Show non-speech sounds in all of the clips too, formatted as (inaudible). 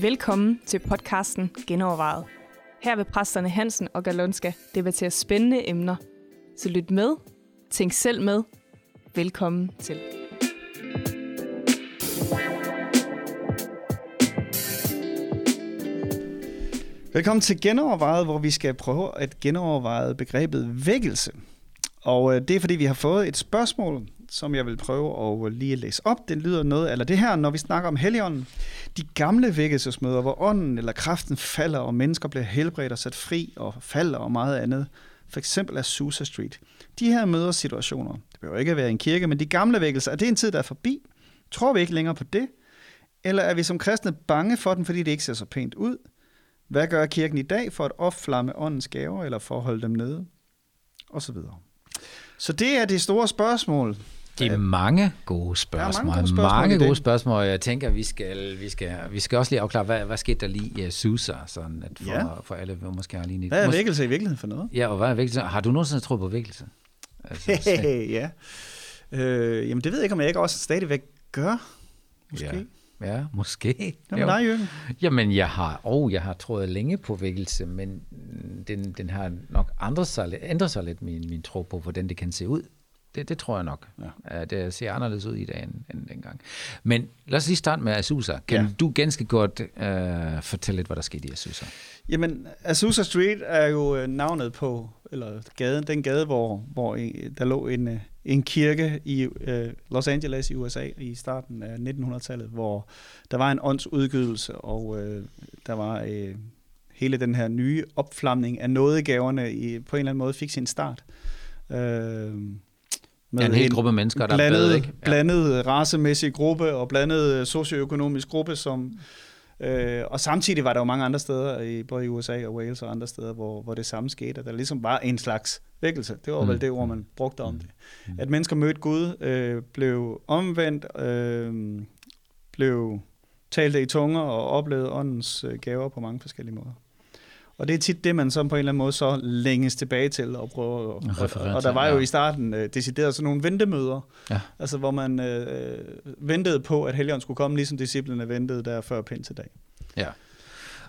Velkommen til podcasten Genovervejet. Her vil præsterne Hansen og Galonska debattere spændende emner. Så lyt med, tænk selv med. Velkommen til. Velkommen til Genovervejet, hvor vi skal prøve at genoverveje begrebet vækkelse. Og øh, det er fordi, vi har fået et spørgsmål, som jeg vil prøve at øh, lige læse op. Den lyder noget eller det her, når vi snakker om Helligånden. De gamle vækkelsesmøder, hvor ånden eller kraften falder, og mennesker bliver helbredt og sat fri og falder og meget andet. For eksempel af Susa Street. De her mødersituationer, det behøver ikke at være en kirke, men de gamle vækkelser, er det en tid, der er forbi? Tror vi ikke længere på det? Eller er vi som kristne bange for den, fordi det ikke ser så pænt ud? Hvad gør kirken i dag for at opflamme åndens gaver, eller for at holde dem nede? Og så videre. Så det er det store spørgsmål. Det er mange gode spørgsmål. mange gode spørgsmål mange gode spørgsmål. Jeg tænker, vi skal, vi skal, vi skal også lige afklare, hvad, hvad skete der lige i Susa, sådan at for, Ja. for alle måske har lige Hvad er vækkelse i virkeligheden for noget? Ja, og hvad er vækkelse? Har du nogensinde troet på vækkelse? Altså, ja. Øh, jamen det ved jeg ikke, om jeg ikke også stadigvæk gør. Måske. Ja. ja, måske. Med Jo. dig, Jørgen? Jamen, jeg har, oh, jeg har troet længe på vækkelse, men den, den har nok ændret sig, ændret sig lidt, min, min tro på, hvordan det kan se ud. Det, det tror jeg nok. Ja. Uh, det ser anderledes ud i dag end, end dengang. Men lad os lige starte med Azusa. Kan Ja. du ganske godt uh, fortælle lidt, hvad der skete i Azusa? Jamen, Azusa Street er jo øh, navnet på, eller gaden, den gade, hvor, hvor der lå en, øh, en kirke i øh, Los Angeles i USA i starten af 1900-tallet, hvor der var en åndsudgydelse, og øh, der var øh, hele den her nye opflamning af nådegaverne i, på en eller anden måde fik sin start. Øh, med Ja, en hel gruppe mennesker, der blandet, bad, ikke? Ja. blandet racemæssig gruppe og blandet socioøkonomisk gruppe, som Øh, og samtidig var der jo mange andre steder, i, både i USA og Wales og andre steder, hvor, hvor det samme skete, at der ligesom var en slags vækkelse. Det var Mm. vel det ord, man brugte om det. At mennesker mødte Gud, øh, blev omvendt, øh, blev talte i tunger og oplevede åndens øh, gaver på mange forskellige måder. Og det er tit det, man så på en eller anden måde så længes tilbage til og prøver. Og, og, der var jo ja. i starten øh, decideret sådan nogle ventemøder, Ja. altså hvor man øh, ventede på, at Helligånden skulle komme, ligesom disciplene ventede der før pinsedag. Ja.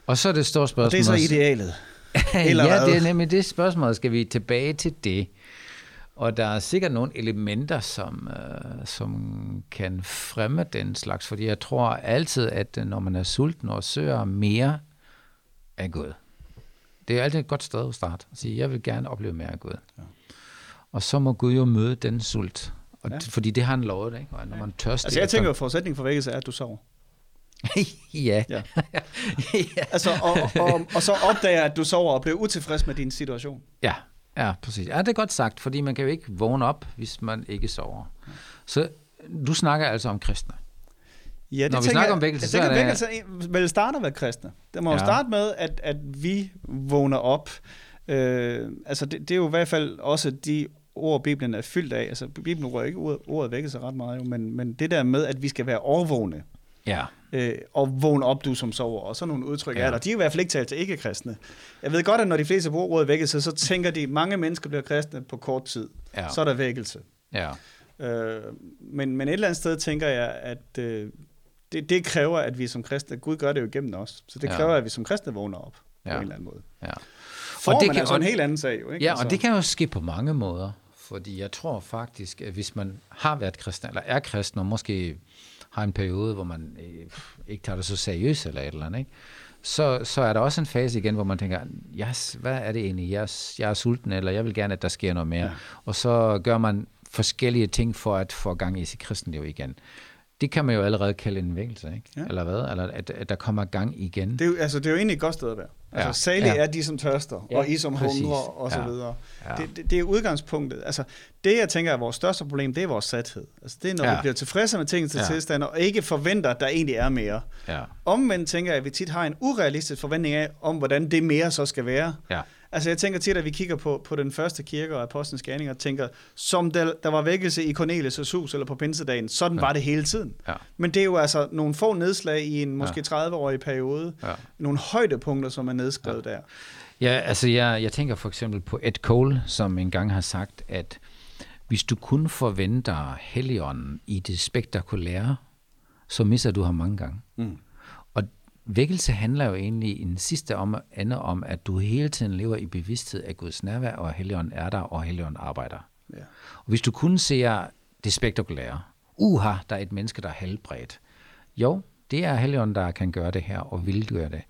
Og så er det store spørgsmål. Og det er så også- idealet. (laughs) Eller ja, det er nemlig det spørgsmål. Skal vi tilbage til det? Og der er sikkert nogle elementer, som, øh, som kan fremme den slags, fordi jeg tror altid, at øh, når man er sulten og søger mere af Gud, det er altid et godt sted at starte. At sige, jeg vil gerne opleve mere af Gud. Ja. Og så må Gud jo møde den sult. Og Ja. Fordi det har han lovet, ikke? Og når man tørster Altså jeg tænker, at forudsætningen for vækkelse er, at du sover. (laughs) ja. Ja. (laughs) Altså, og, og, og så opdager, at du sover og bliver utilfreds med din situation. Ja, ja, præcis. Ja, det er godt sagt, fordi man kan jo ikke vågne op, hvis man ikke sover. Så du snakker altså om kristne. Ja, det Når vi snakker jeg- om vækkelse, så er det- vækkelse vel starter ved kristne. Det må ja. jo starte med, at, at vi vågner op. Øh, altså, det, det er jo i hvert fald også de ord, Bibelen er fyldt af. Altså, Bibelen rører ikke ordet, ordet vækkelse ret meget, jo, men, men det der med, at vi skal være overvågne, Ja. øh, og vågne op, du som sover, og sådan nogle udtryk. Ja. er der. De er i hvert fald ikke talt til ikke-kristne. Jeg ved godt, at når de fleste bruger ordet vækkelse, så tænker de, at mange mennesker bliver kristne på kort tid. Ja. Så er der vækkelse. Ja. Øh, men, men et eller andet sted tænker jeg, at øh, det, det kræver, at vi som kristne, Gud gør det jo igennem os, så det Ja. kræver, at vi som kristne vågner op ja. på Ja. en eller anden måde. ja. Formen det er kan- altså en og- helt anden sag jo, ikke? Ja, altså, og det kan jo ske på mange måder. Fordi jeg tror faktisk, at hvis man har været kristen, eller er kristen, og måske har en periode, hvor man øh, ikke tager det så seriøst eller et eller andet, ikke? Så, så er der også en fase igen, hvor man tænker, yes, hvad er det egentlig? Jeg, er- jeg er sulten, eller jeg vil gerne, at der sker noget mere. Ja. Og så gør man forskellige ting for at få gang i sit kristenliv igen. Det kan man jo allerede kalde en vækkelse, ikke? Ja. Eller hvad? Eller at, at der kommer gang igen. det, er jo, altså, det er jo egentlig et godt sted at være. Altså, Ja. salige Ja. er de, som tørster, Ja, og I, som præcis. hungrer, og så Ja. videre. Ja. Det, det, det er udgangspunktet. Altså, det, jeg tænker er vores største problem, det er vores sathed. Altså, det er, når ja. Vi bliver tilfredse med tingens ja. Ja. tilstand, og ikke forventer, at der egentlig er mere. Ja. Omvendt tænker jeg, at vi tit har en urealistisk forventning af, om hvordan det mere så skal være. Ja. Altså jeg tænker tit, at vi kigger på, på den første kirke og apostlenes gerninger og tænker, som der, der var vækkelse i Cornelius' hus eller på pinsedagen, sådan ja. Var det hele tiden. Ja. Men det er jo altså nogle få nedslag i en måske 30-årig periode, Ja. nogle højdepunkter, som er nedskrevet ja. der. Ja, altså jeg, jeg tænker for eksempel på Ed Cole, som engang har sagt, at hvis du kun forventer Helligånden i det spektakulære, så misser du ham mange gange. Mm. Vækkelse handler jo egentlig i den sidste om, ende om, at du hele tiden lever i bevidsthed af Guds nærvær, og Helligånden er der, og Helligånden arbejder. Ja. Og hvis du kun ser det spektakulære, uha, der er et menneske, der er helbredt. Jo, det er Helligånden, der kan gøre det her, og vil gøre det.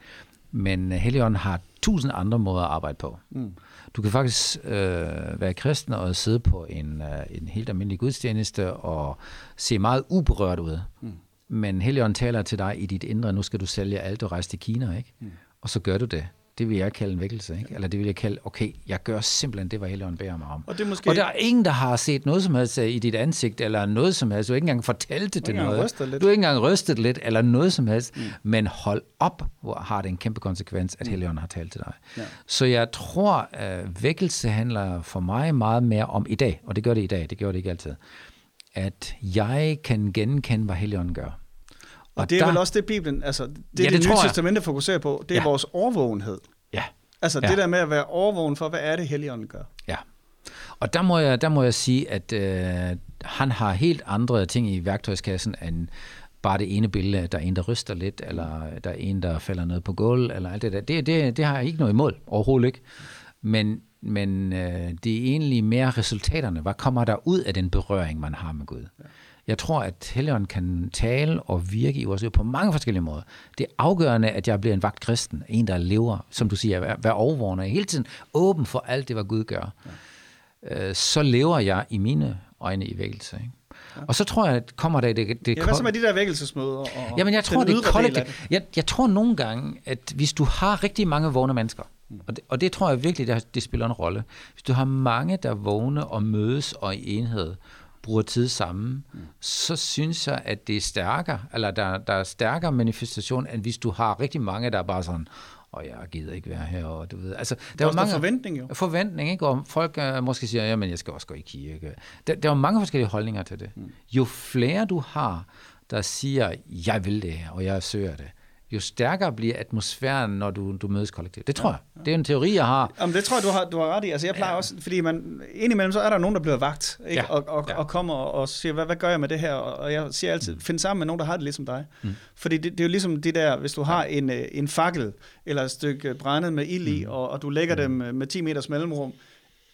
Men Helligånden har tusind andre måder at arbejde på. Mm. Du kan faktisk øh, være kristen og sidde på en, øh, en helt almindelig gudstjeneste og se meget uberørt ud. Mm. Men Helligånden taler til dig i dit indre, nu skal du sælge alt og rejse til Kina, ikke? Mm. Og så gør du det. Det vil jeg kalde en vækkelse, ikke? Eller det vil jeg kalde, okay, jeg gør simpelthen det, hvad Helligånden beder mig om. Og, det måske... og der er ingen, der har set noget som helst øh, i dit ansigt, eller noget som helst. Du har ikke engang fortalt det til noget. Du har ikke engang rystet lidt, eller noget som helst. Mm. Men hold op, hvor har det en kæmpe konsekvens, at mm. Helligånden har talt til dig. Ja. Så jeg tror, at vækkelse handler for mig meget mere om i dag, og det gør det i dag, det gør det ikke altid, at jeg kan genkende, hvad Helligånden gør. Og, og det er der, vel også det, Bibelen, altså det, ja, det, det nye testamente fokuserer på, det er ja. vores overvågenhed. Ja. Altså ja. det der med at være overvågen for, hvad er det, Helligånden gør? Ja. Og der må jeg, der må jeg sige, at øh, han har helt andre ting i værktøjskassen end bare det ene billede, der er en, der ryster lidt, eller der er en, der falder ned på gulv, eller alt det der. Det, det, det har jeg ikke noget imod, overhovedet ikke. Men, men øh, det er egentlig mere resultaterne. Hvad kommer der ud af den berøring, man har med Gud? Ja. Jeg tror, at Helligånden kan tale og virke i vores liv på mange forskellige måder. Det er afgørende, at jeg bliver en vagt kristen, en, der lever, som du siger, være, overvågende, hele tiden åben for alt det, hvad Gud gør. Ja. Øh, så lever jeg i mine øjne i vækkelse. Ikke? Ja. Og så tror jeg, at kommer der det... det ja, hvad så med de der vækkelsesmøder? Og Jamen, jeg tror, det kollektivt. Jeg, jeg tror nogle gange, at hvis du har rigtig mange vågne mennesker. Og det, og det tror jeg virkelig, det, det spiller en rolle. Hvis du har mange, der vågne og mødes og i enhed, bruger tid sammen, mm. så synes jeg, at det er stærkere, eller der, der er stærkere manifestation, end hvis du har rigtig mange, der er bare sådan, og jeg gider ikke være her, og du ved, altså, der, der er mange forventning jo. Forventning, ikke? Og folk uh, måske siger, jamen, jeg skal også gå i kirke. Der, der er mange forskellige holdninger til det. Mm. Jo flere du har, der siger, jeg vil det her, og jeg søger det, jo stærkere bliver atmosfæren, når du, du mødes kollektivt. Det tror ja, jeg. Det er en teori, jeg har. Jamen, det tror jeg, du har, du har ret i. Altså, jeg plejer ja. også, fordi man, indimellem så er der nogen, der bliver vagt, ikke? Ja. Og, og, ja. og kommer og siger, hvad, hvad gør jeg med det her? Og jeg siger altid, mm. find sammen med nogen, der har det ligesom dig. Mm. Fordi det, det er jo ligesom det der, hvis du har en, øh, en fakkel, eller et stykke brændet med ild i, mm. og, og du lægger mm. dem øh, med 10 meters mellemrum,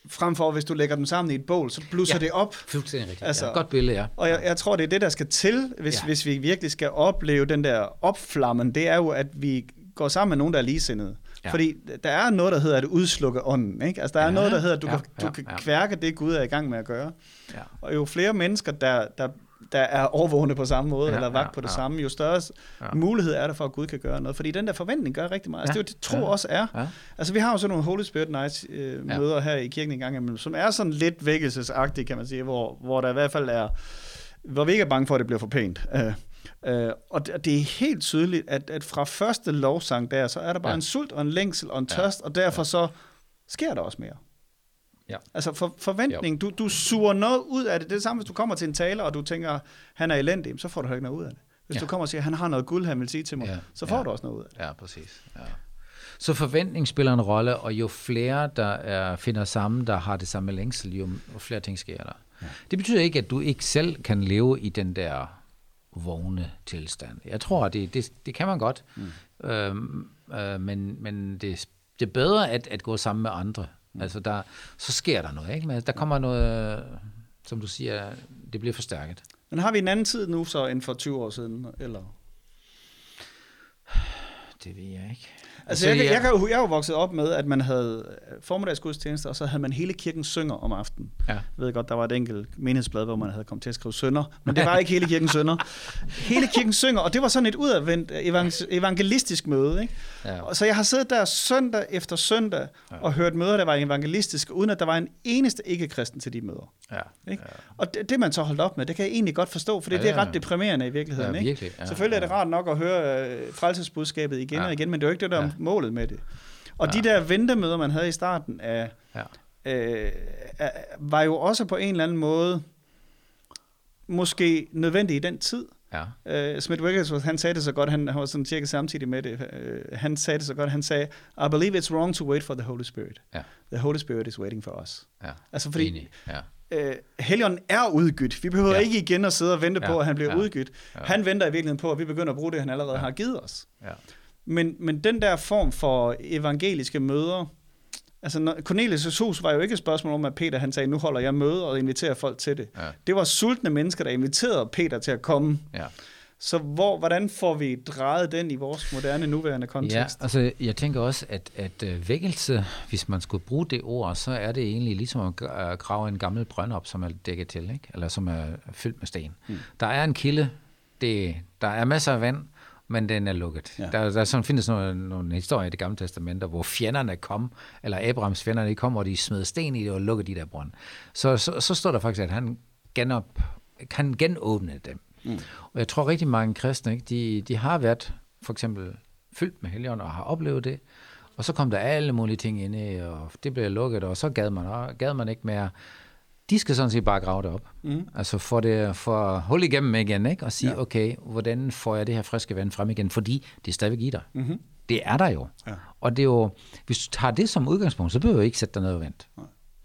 frem for hvis du lægger dem sammen i et bål, så blusser ja, det op. Fuldstændig rigtigt. Altså, ja. Godt billede, ja. Og jeg, jeg tror, det er det, der skal til, hvis, ja. hvis vi virkelig skal opleve den der opflammen, det er jo, at vi går sammen med nogen, der er ligesindede. Ja. Fordi der er noget, der hedder at udslukke ånden. Ikke? Altså, der er ja, noget, der hedder, at du, ja, kan, du ja, kan kværke det, Gud er i gang med at gøre. Ja. Og jo flere mennesker, der, der der er overvågende på samme måde, ja, eller vagt ja, på det ja. samme, jo større ja. mulighed er der for, at Gud kan gøre noget. Fordi den der forventning gør rigtig meget. Altså, ja, det er jo det, tro ja, også er. Ja. Altså, vi har jo sådan nogle Holy Spirit Nights øh, møder ja. her i kirken en gang imellem, som er sådan lidt vækkelsesagtige, kan man sige, hvor, hvor der i hvert fald er, hvor vi ikke er bange for, at det bliver for pænt. Uh, Uh, og det, det er helt tydeligt, at, at fra første lovsang der, så er der bare ja. en sult og en længsel og en tørst, ja. og derfor ja. så sker der også mere. Ja. Altså for, forventning, du, du suger noget ud af det. Det er det samme, hvis du kommer til en taler, og du tænker, han er elendig, så får du ikke noget ud af det. Hvis ja. du kommer og siger, han har noget guld, han vil sige til mig, ja. så får ja. du også noget ud af det. Ja, præcis. Ja. Så forventning spiller en rolle, og jo flere, der er, finder sammen, der har det samme længsel, jo flere ting sker der. Ja. Det betyder ikke, at du ikke selv kan leve i den der vågne tilstand. Jeg tror, det, det, det kan man godt, mm. øhm, øh, men, men det, det er bedre at, at gå sammen med andre, Mm. Altså der, så sker der noget, ikke? Men der kommer noget, som du siger, det bliver forstærket. Men har vi en anden tid nu så end for 20 år siden, eller? Det ved jeg ikke. Altså, jeg, jeg, jeg, jeg, jeg er jo vokset op med, at man havde øh, formiddagsgudstjenester, og så havde man hele kirken synger om aftenen. Ja. Jeg ved godt, der var et enkelt menighedsblad, hvor man havde kommet til at skrive sønder, men det (laughs) var ikke hele kirken sønder. Hele kirken synger, og det var sådan et udadvendt evangelistisk møde. Ikke? Ja. Og så jeg har siddet der søndag efter søndag og hørt møder, der var evangelistiske, uden at der var en eneste ikke-kristen til de møder. Ja. Ikke? Ja. Og det, det, man så holdt op med, det kan jeg egentlig godt forstå, for det, ja, det er ret deprimerende i virkeligheden. Ja, virkelig. Ja, Selvfølgelig er det rart nok at høre uh, frelsesbudskabet igen ja. og igen, men det er jo ikke det, der ja målet med det. Og ja. de der ventemøder, man havde i starten af, ja. øh, var jo også på en eller anden måde måske nødvendige i den tid. Ja. Uh, Smith Wigglesworth, han sagde det så godt, han, han var sådan cirka samtidig med det, uh, han sagde det så godt, han sagde, I believe it's wrong to wait for the Holy Spirit. Ja. The Holy Spirit is waiting for us. Ja. Altså fordi, Enig. Ja. øh, Helligånden er udgydt. Vi behøver. Ja. ikke igen at sidde og vente Ja. på, at han bliver Ja. udgydt. Ja. Han venter i virkeligheden på, at vi begynder at bruge det, han allerede Ja. har givet os. Ja. Men, men den der form for evangeliske møder, altså når, Cornelius' hus var jo ikke et spørgsmål om, at Peter han sagde, nu holder jeg møde og inviterer folk til det. Ja. Det var sultne mennesker, der inviterede Peter til at komme. ja. Så hvor, hvordan får vi drejet den i vores moderne, nuværende Ja, kontekst? altså jeg tænker også, at, at øh, vækkelse, hvis man skulle bruge det ord, så er det egentlig ligesom at gra- grave en gammel brønd op, som er dækket til, ikke? eller som er fyldt med sten. Mm. Der er en kilde, det, der er masser af vand, men den er lukket. Ja. Der, der sådan findes nogle, nogle historier i det gamle testamenter, hvor fjenderne kom, eller Abrahams fjenderne de kom, og de smed sten i det og lukkede de der brønd. Så, så, så står der faktisk, at han genop, kan genåbne dem. Mm. Og jeg tror rigtig mange kristne, ikke, de, de har været for eksempel fyldt med helgen og har oplevet det, og så kom der alle mulige ting ind i, og det blev lukket, og så gad man, gad man ikke mere. De skal sådan set bare grave det op. Mm. Altså for, det, for holde igennem igen, ikke? og sige, Ja. okay, hvordan får jeg det her friske vand frem igen? Fordi det er stadigvæk i dig. Mm-hmm. Det er der jo. Ja. Og det er jo, hvis du tager det som udgangspunkt, så behøver du ikke sætte dig ned og vente.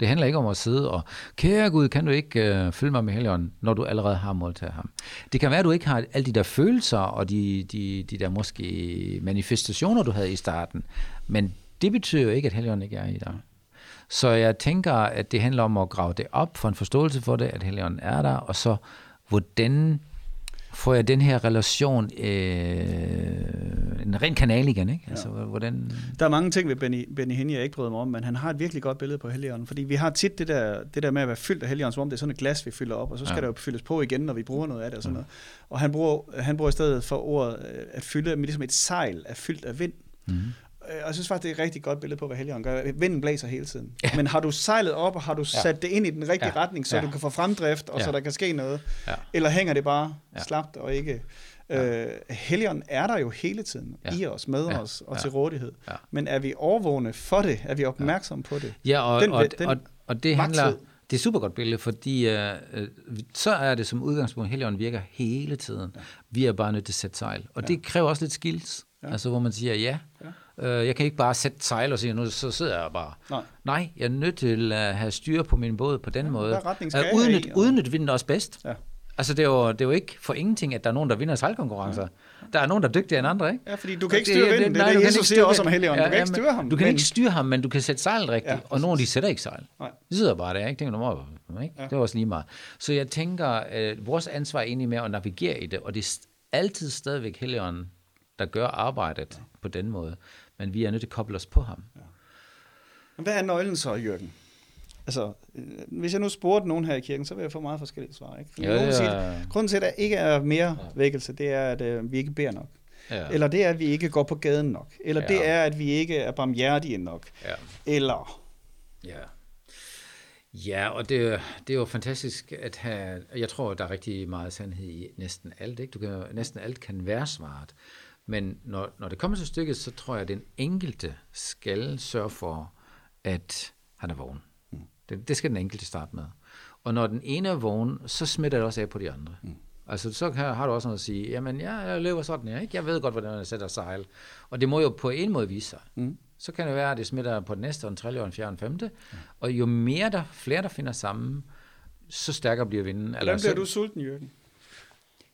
Det handler ikke om at sidde og, kære Gud, kan du ikke øh, fylde mig med helligånden, når du allerede har modtaget ham. Det kan være, at du ikke har alle de der følelser og de, de, de der måske manifestationer, du havde i starten, men det betyder jo ikke, at helligånden ikke er i dig. Så jeg tænker, at det handler om at grave det op, for en forståelse for det, at helligånden er der, og så hvordan får jeg den her relation, øh, en ren kanal igen, ikke? Altså, hvordan... Der er mange ting ved Benny, Benny Hinn, jeg ikke bryder mig om, men han har et virkelig godt billede på Helligånden. Fordi vi har tit det der, det der med at være fyldt af Helligånden, som om det er sådan et glas, vi fylder op, og så skal ja. Ja. der jo fyldes på igen, når vi bruger noget af det og sådan noget. Og han bruger, han bruger i stedet for ordet øh, at fylde, med ligesom et sejl er fyldt af vind. Mm. Øh, Og jeg synes faktisk, det er et rigtig godt billede på, hvad Helligånden gør. Vinden blæser hele tiden. Ja. Men har du sejlet op, og har du sat det ind i den rigtige Ja. retning, så Ja. du kan få fremdrift, og Ja. så der kan ske noget? Ja. Eller hænger det bare Ja. slapt og ikke... Øh, Helligånden er der jo hele tiden Ja. i os, med Ja. os og Ja. til rådighed. Ja. Men er vi overvågne for det? Er vi opmærksomme på det? Ja, og, Den- og, den og, og det handler, det er et super godt billede, fordi øh, øh, så er det som udgangspunkt, Helligånden virker hele tiden. Ja. Vi er bare nødt til at sætte sejl. Og ja. det kræver også lidt skills, ja. altså hvor man siger ja. ja. Øh, jeg kan ikke bare sætte sejl og sige, nu så sidder jeg bare. Nej. Nej, jeg er nødt til at have styr på min båd på den ja, måde. skal At jeg udnytte, i, og- udnytte vinden også bedst. Ja. Altså det er, jo, det er jo ikke for ingenting, at der er nogen, der vinder sejlkonkurrencer. Ja. Der er nogen, der er dygtigere end andre, ikke? Ja, fordi du kan ikke styre vinden. Det nej, det, du kan Jesus ikke siger også om. Helligånden. Du kan ikke men styre ham, Du kan men- ikke styre ham, men du kan sætte sejl rigtigt. Ja, Ja, og nogle, de sætter ikke sejl. Nej. De sidder bare der, ikke? Tænker, du ikke? Ja. Det er også lige meget. Så jeg tænker, at vores ansvar er egentlig med at navigere i det, og det er altid stadigvæk Helligånden, der gør arbejdet ja. på den måde. Men vi er nødt til at koble os på ham. Ja. Men Hvad er nøglen så, Jørgen? Altså, øh, hvis jeg nu spurgte nogen her i kirken, så vil jeg få meget forskellige svar. Ikke? Fordi Ja, det siger, er- grunden til, at der ikke er mere vækkelse, det er, at øh, vi ikke beder nok. Ja. Eller det er, at vi ikke går på gaden nok. Eller Ja. det er, at vi ikke er barmhjertige nok. Ja. Eller... Ja. Ja, og det, er- det er jo fantastisk at have, jeg tror, der er rigtig meget sandhed i næsten alt, ikke? Du kan, næsten alt kan være svaret. Men når, når det kommer til stykket, så tror jeg, at den enkelte skal sørge for, at han er vågen. Det, det skal den enkelte starte med. Og når den ene er vågen, så smitter det også af på de andre. Mm. Altså, så kan, har du også noget at sige, jamen, ja, jeg lever sådan her, ikke? Jeg ved godt, hvordan jeg sætter sejl. Og det må jo på en måde vise sig. Mm. Så kan det være, at det smitter på den næste, og den tredje, og den fjerde, og den femte. Mm. Og jo mere der, flere der finder sammen, så stærkere bliver vinden. Hvordan så, bliver du sulten, Jørgen?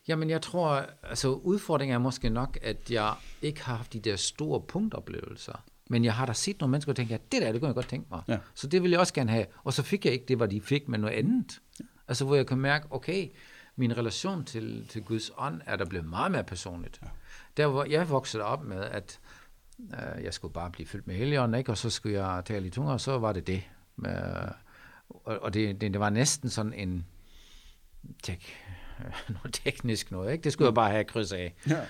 Jamen, jeg tror, altså udfordringen er måske nok, at jeg ikke har haft de der store punktoplevelser. Men jeg har da set nogle mennesker, og tænkt, ja, det der, det kunne jeg godt tænke mig. Ja. Så det ville jeg også gerne have. Og så fik jeg ikke det, hvad de fik, men noget andet. Ja. Altså, hvor jeg kan mærke, okay, min relation til, til Guds ånd er der blevet meget mere personligt. Ja. Der, hvor jeg voksede op med, at øh, jeg skulle bare blive fyldt med helligånden, ikke? og så skulle jeg tale i tunger, og så var det det. Med, og og det, det, det var næsten sådan en tek, (laughs) noget teknisk noget, ikke? Det skulle jeg bare have kryds af. Ja.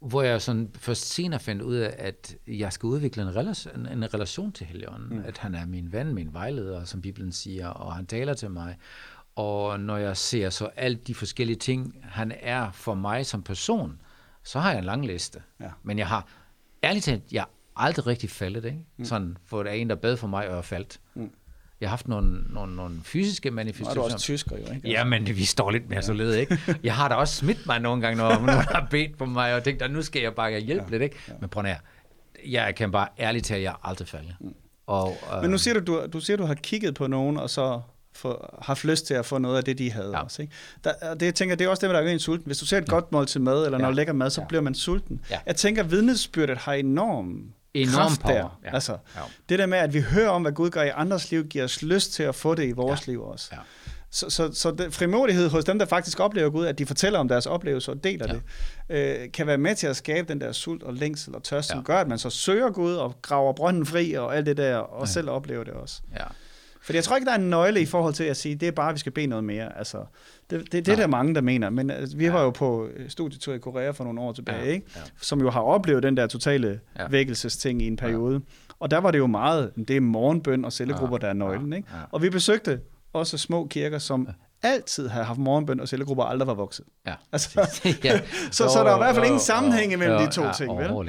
Hvor jeg sådan først senere fandt ud af, at jeg skal udvikle en relation, en relation til Helligånden. Mm. At han er min ven, min vejleder, som Bibelen siger, og han taler til mig. Og når jeg ser så alle de forskellige ting, han er for mig som person, så har jeg en lang liste. Ja. Men jeg har, ærligt talt, jeg aldrig rigtig faldet, ikke? Mm. Sådan, for der er en, der bad for mig, og jeg faldt. Mm. Jeg har haft nogle, nogle, nogle fysiske er manifestationer. du også tysker jo, ikke? Ja, men vi står lidt mere solid, ikke? Jeg har da også smidt mig nogle gange, når nogen har bedt på mig, og tænkt, at nu skal jeg bare hjælpe ja, lidt, ikke? Men prøv at høre, jeg kan bare ærligt tale, jeg har aldrig faldet. Og, øh, Men nu siger du, du, du siger, du har kigget på nogen, og så få, haft lyst til at få noget af det, de havde Ja. ja. også. Ikke? Der, og det, jeg tænker, det er også det, der gør en sulten. Hvis du ser et godt måltid mad, eller Ja. noget lækker mad, så Ja. bliver man sulten. Ja. Jeg tænker, vidnesbyrdet har enorm, Enorm kraft power, der. ja. Altså, Ja. Det der med, at vi hører om, hvad Gud gør i andres liv, giver os lyst til at få det i vores Ja. liv også. Ja. Så, så, så det, frimodighed hos dem, der faktisk oplever Gud, at de fortæller om deres oplevelser og deler Ja. det, øh, kan være med til at skabe den der sult og længsel og tørst, som Ja. gør, at man så søger Gud og graver brønden fri og alt det der, og ja. selv oplever det også. Ja. Fordi jeg tror ikke, der er en nøgle i forhold til at sige, det er bare, at vi skal bede noget mere. Altså, det, det, det er der mange, der mener. Men altså, vi Ja. var jo på øh, studietur i Korea for nogle år tilbage, Ja. ikke? Ja. som jo har oplevet den der totale Ja. ja. vækkelsesting i en periode. Ja. Og der var det jo meget, det er morgenbøn og cellegrupper, Ja. der er nøglen. Ja. Ikke? Ja. Og vi besøgte også små kirker, som altid har haft morgenbøn og cellegrupper, aldrig var vokset. Ja. Altså, (laughs) ja. (laughs) så, så der er i hvert fald ingen sammenhæng imellem de to ja, ting, vel?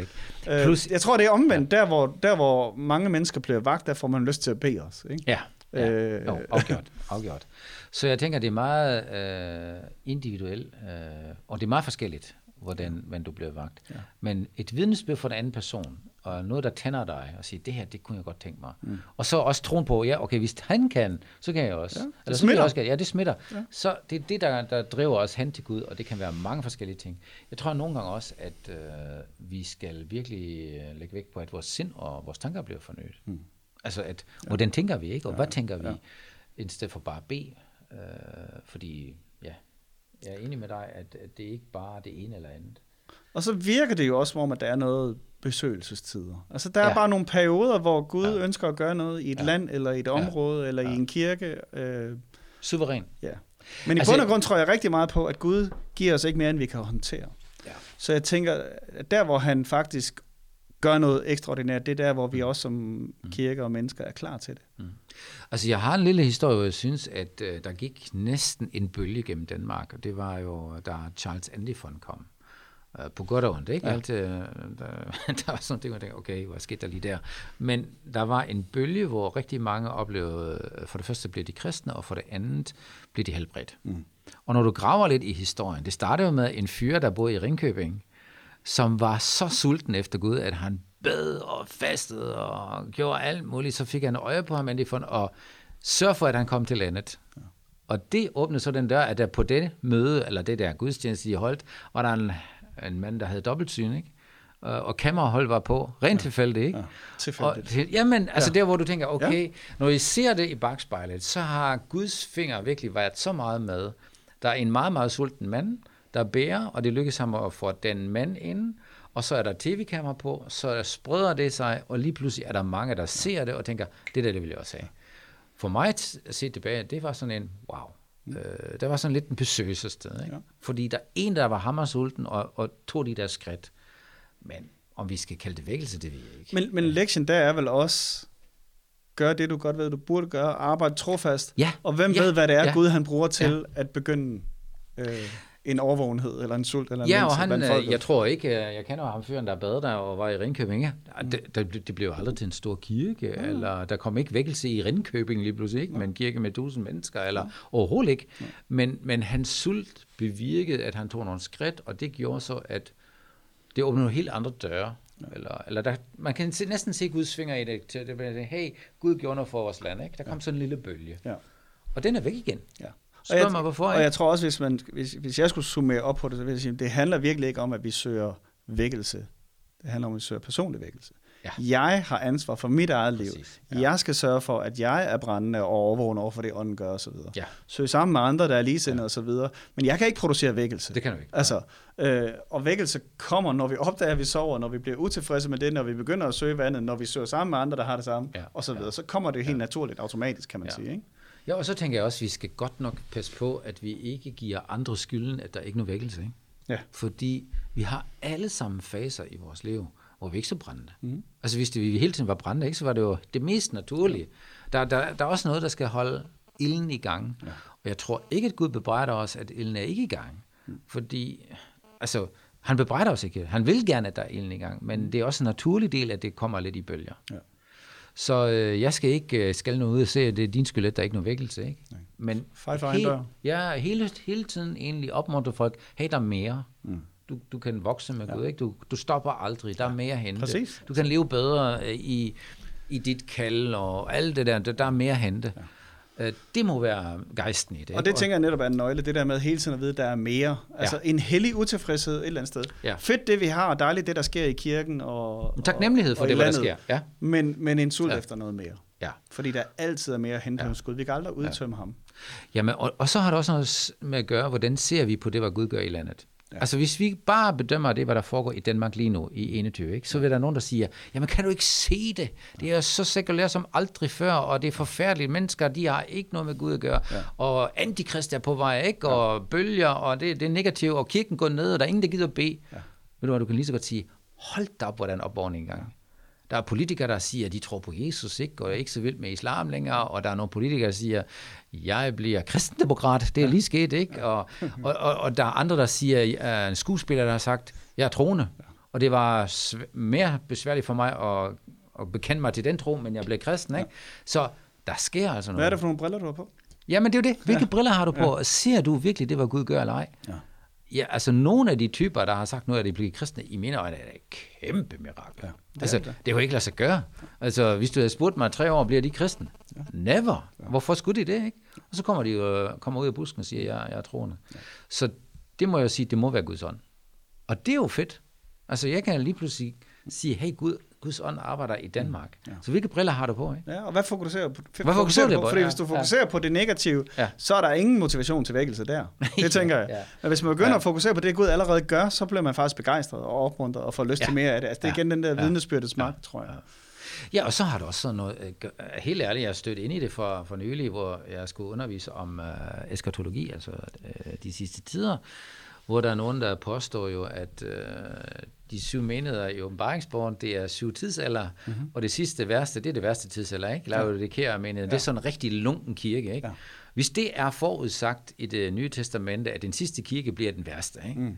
Øh, Plus- jeg tror, det er omvendt. Der, hvor, der, hvor mange mennesker bliver vagt, der får man lyst til at bede os. Ikke? Ja, ja. Øh. Jo, afgjort, afgjort. Så jeg tænker, det er meget øh, individuelt, øh, og det er meget forskelligt, hvordan, hvordan du bliver vagt. Ja. Men et vidnesbyrd for den anden person, og noget, der tænder dig, og siger, det her, det kunne jeg godt tænke mig. Mm. Og så også troen på, ja, okay, hvis han kan, så kan jeg også. Ja, det Eller så kan jeg smitter. også, ja, det smitter. Ja. Så det er det, der, der driver os hen til Gud, og det kan være mange forskellige ting. Jeg tror nogle gange også, at øh, vi skal virkelig øh, lægge vægt på, at vores sind og vores tanker bliver fornyet. Mm. Altså, at, hvordan tænker vi, ikke? Og hvad tænker vi, i stedet for bare at bede? Øh, fordi, ja, jeg er enig med dig, at, at det er ikke bare det ene eller andet. Og så virker det jo også, som om, at der er noget besøgelsestider. Altså, der er Ja. bare nogle perioder, hvor Gud Ja. ja. ønsker at gøre noget i et Ja. ja. land, eller i et område, eller Ja. i en kirke. Øh, Suveræn. ja. Men i Altså- bund og grund tror jeg rigtig meget på, at Gud giver os ikke mere, end vi kan håndtere. Ja. Så jeg tænker, at der, hvor han faktisk gør noget ekstraordinært, det er der, hvor vi også som kirke og mennesker er klar til det. Altså, jeg har en lille historie, hvor jeg synes, at øh, der gik næsten en bølge gennem Danmark, og det var jo, da Charles Antifon kom. Øh, på godt og ondt, ikke? Ja. Alt, øh, der, (laughs) der var sådan ting, hvor jeg tænkte, okay, hvad skete der lige der? Men der var en bølge, hvor rigtig mange oplevede, øh, for det første blev de kristne, og for det andet blev de helbredt. Mm. Og når du graver lidt i historien, det startede jo med en fyr, der boede i Ringkøbing, som var så sulten efter Gud, at han bed og fastede og gjorde alt muligt. Så fik han øje på ham Antifon, og sørg for, at han kom til landet. Og det åbnede så den dør, at der på det møde, eller det der gudstjeneste, de holdt, var der en, en mand, der havde dobbeltsyn, ikke? Og, og kamerahold var på, rent ja. tilfældigt, ikke? Ja, Og, tilfældigt. til- jamen, altså Ja. der, hvor du tænker, okay, ja. når I ser det i bagspejlet, så har Guds finger virkelig været så meget med. Der er en meget, meget sulten mand, der bærer, og det lykkes ham at få den mand ind, og så er der tv-kamera på, så spreder det sig, og lige pludselig er der mange, der ser det og tænker, det der, det vil jeg også have. For mig at se tilbage, det var sådan en, wow, øh, der var sådan lidt en besøgelsessted, ikke? Ja. Ja. Fordi der er en, der var hammersulten og, og tog de der skridt. Men om vi skal kalde det vækkelse, det ved jeg ikke. Men, men lektien der er vel også, gør det, du godt ved, du burde gøre, arbejde trofast. Ja. Og hvem Ja. ved, hvad det er, Ja. Gud han bruger til at begynde øh, en overvågenhed, eller en sult, eller en Ja, og han, øh, jeg tror ikke, øh, jeg kender ham fyren, der bad der og var i Ringkøbing. Ja. Det, det, det blev aldrig til en stor kirke, mm. eller der kom ikke vækkelse i Ringkøbing lige pludselig, ikke? men en kirke med tusind mennesker, eller mm. overhovedet ikke. Men, men hans sult bevirkede, at han tog nogle skridt, og det gjorde så, at det åbnede nogle helt andre døre. Ja. Eller, eller der, man kan se, næsten se Guds finger i det, til det hey, Gud gjorde noget for vores land. Ikke? Der kom ja. sådan en lille bølge. Ja. Og den er væk igen. Ja. Spørg jeg, mig, hvorfor, Og jeg tror også, hvis, man, hvis, hvis jeg skulle summere op på det, så vil jeg sige, det handler virkelig ikke om, at vi søger vækkelse. Det handler om, at vi søger personlig vækkelse. Ja. Jeg har ansvar for mit eget liv. Præcis, Ja. Jeg skal sørge for, at jeg er brændende og overvågen over for det, ånden gør osv. Ja. Søg sammen med andre, der er ligesindede ja. osv. Men jeg kan ikke producere vækkelse. Det kan du ikke. Altså, øh, og vækkelse kommer, når vi opdager, at vi sover, når vi bliver utilfredse med det, når vi begynder at søge vandet, når vi søger sammen med andre, der har det samme, Ja. og så videre. Så kommer det helt naturligt, automatisk, kan man Ja. sige. Ikke? Ja, og så tænker jeg også, at vi skal godt nok passe på, at vi ikke giver andre skylden, at der ikke er nogen vækkelse. Ikke? Ja. Fordi vi har alle sammen faser i vores liv, hvor vi ikke er så brændende. Mm. Altså hvis det, vi hele tiden var brændende, ikke, så var det jo det mest naturlige. Der, der, der er også noget, der skal holde ilden i gang. Ja. Og jeg tror ikke, at Gud bebrejder os, at ilden er ikke i gang. Mm. Fordi, altså, han bebrejder os ikke. Han vil gerne, at der er ilden i gang, men det er også en naturlig del, at det kommer lidt i bølger. Ja. Så øh, jeg skal ikke øh, skal noget ud og se, at det er din skyld, at der er ikke nogen vækkelse. Ikke? Nej. Men Fej for dør. ja, hele, hele tiden egentlig opmuntre folk, hey, der er mere. Mm. Du, du kan vokse med ja. Gud, ikke? Du, du stopper aldrig, der er mere at hente. Præcis. Du kan leve bedre øh, i, i dit kald og alt det der, der, der er mere at hente. Ja. Det må være gejsten i det. Og det tænker jeg netop er en nøgle, det der med hele tiden at vide, at der er mere. Altså ja. en hellig utilfredshed et eller andet sted. Ja. Fedt det, vi har, og dejligt det, der sker i kirken. Og, en taknemmelighed for og det, hvad der sker. Ja. Men, men en sult ja. efter noget mere. Ja. Fordi der altid er mere at hente ja. hos Gud. Vi kan aldrig udtømme ja. ham. Jamen, og, og så har det også noget med at gøre, hvordan ser vi på det, hvad Gud gør i landet. Ja. Altså hvis vi bare bedømmer det, hvad der foregår i Danmark lige nu i 21, ikke, så vil der nogen, der siger, jamen kan du ikke se det? Det er så sekulært som aldrig før, og det er forfærdeligt. Mennesker, de har ikke noget med Gud at gøre. Ja. Og antikrist er på vej, ikke? Og ja. bølger, og det, det er negativt, og kirken går ned, og der er ingen, der gider at bede. Ja. Ved du hvad, du kan lige så godt sige, hold da op, hvordan opvågning engang. Der er politikere, der siger, at de tror på Jesus, ikke? og er ikke så vildt med islam længere, og der er nogle politikere, der siger, jeg bliver kristendemokrat, det er lige sket, ikke? Og, og, og, og der er andre, der siger, at en skuespiller, der har sagt, jeg er troende, og det var mere besværligt for mig at, at bekende mig til den tro, men jeg blev kristen, ikke? Så der sker altså noget. Hvad er det for nogle briller, du har på? Jamen, det er jo det. Hvilke ja. briller har du på? Ja. Ser du virkelig det, hvad Gud gør eller ej? Ja. Ja, altså nogle af de typer, der har sagt nu, at de bliver kristne, i mine øjne er det et kæmpe mirakel. Ja, det altså, det. det jo ikke lade sig gøre. Altså, hvis du havde spurgt mig tre år, bliver de kristne? Ja. Never. Ja. Hvorfor skulle de det, ikke? Og så kommer de jo kommer ud af busken og siger, jeg, jeg er troende. Ja. Så det må jeg sige, det må være Guds ånd. Og det er jo fedt. Altså, jeg kan lige pludselig sige, hey Gud, Guds ånd arbejder i Danmark. Mm. Ja. Så hvilke briller har du på? Ikke? Ja, og hvad fokuserer du på? Hvad fokuserer du på? Fordi ja. hvis du fokuserer ja. på det negative, ja. så er der ingen motivation til vækkelse der. (laughs) Det tænker jeg. ja. Men hvis man begynder ja. at fokusere på det, Gud allerede gør, så bliver man faktisk begejstret og opmuntret og får lyst ja. til mere af det. Altså, det er igen den der vidnesbyrdets magt, ja. tror jeg. Ja. Og så har du også sådan noget, øh, helt ærligt, jeg stødt ind i det for, for nylig, hvor jeg skulle undervise om uh, eskatologi, altså uh, de sidste tider, hvor der er nogen, der påstår jo, at uh, de syv menigheder i åbenbaringsbogen, det er syv tidsalder, mm-hmm. og det sidste værste, det er det værste tidsalder, ikke? Laodikea menighed, ja. det er sådan en rigtig lunken kirke, ikke? Ja. Hvis det er forudsagt i det nye testamente, at den sidste kirke bliver den værste, ikke? Mm.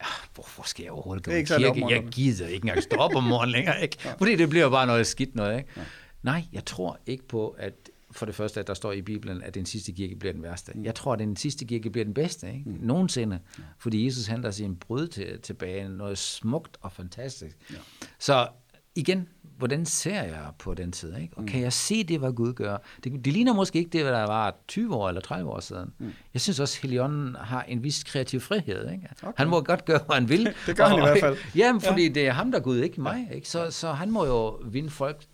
Ja, hvorfor skal jeg overhovedet gå i kirke? Jeg gider ikke engang stå op om morgenen længere, ikke? (laughs) ja. Fordi det bliver bare noget skidt noget, ikke? Ja. Nej, jeg tror ikke på, at for det første, at der står i Bibelen, at den sidste kirke bliver den værste. Mm. Jeg tror, at den sidste kirke bliver den bedste, ikke? Mm. nogensinde. Ja. Fordi Jesus henter sin brød til, tilbage, noget smukt og fantastisk. Ja. Så igen, hvordan ser jeg på den tid? Ikke? Og mm. kan jeg se det, hvad Gud gør? Det, det ligner måske ikke det, hvad der var 20 år eller 30 år siden. Mm. Jeg synes også, at Helionen har en vis kreativ frihed. Ikke? Okay. Han må godt gøre, hvad han vil. (laughs) det gør og, han i hvert fald. (laughs) Jamen, fordi ja. det er ham, der er Gud, ikke mig. Ikke? Så, så han må jo vinde folk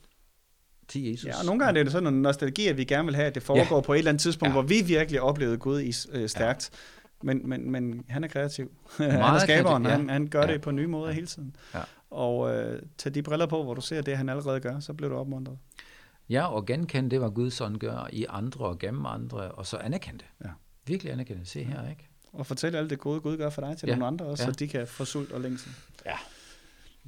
til Jesus. Ja, og nogle gange er det sådan en nostalgi, at vi gerne vil have, at det foregår ja. på et eller andet tidspunkt, ja. hvor vi virkelig oplevede Gud i, øh, stærkt. Ja. Men, men, men han er kreativ. (laughs) han er skaberen. Ja. Han, han gør ja. det på nye måder ja. hele tiden. Ja. Og øh, tag de briller på, hvor du ser det, han allerede gør, så bliver du opmuntret. Ja, og genkende det, hvad Gud sådan gør i andre og gennem andre, og så anerkende det. Ja. Virkelig anerkende det. Se her, ikke? Og fortælle alt det gode, Gud gør for dig til ja. nogle andre også, ja. så de kan få sult og længsel. Ja.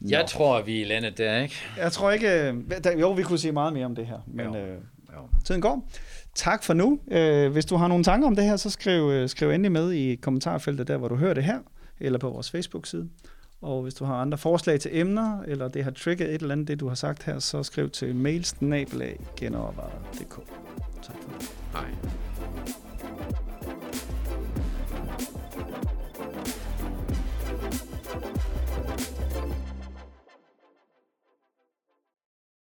Jeg Nå. tror, vi er landet der, ikke? Jeg tror ikke... Der, jo, vi kunne sige meget mere om det her, men jo. Øh, jo. tiden går. Tak for nu. Øh, hvis du har nogle tanker om det her, så skriv, øh, skriv endelig med i kommentarfeltet der, hvor du hører det her, eller på vores Facebook-side. Og hvis du har andre forslag til emner, eller det har trigget et eller andet, det du har sagt her, så skriv til mailsnabelag Tak for det. Hej.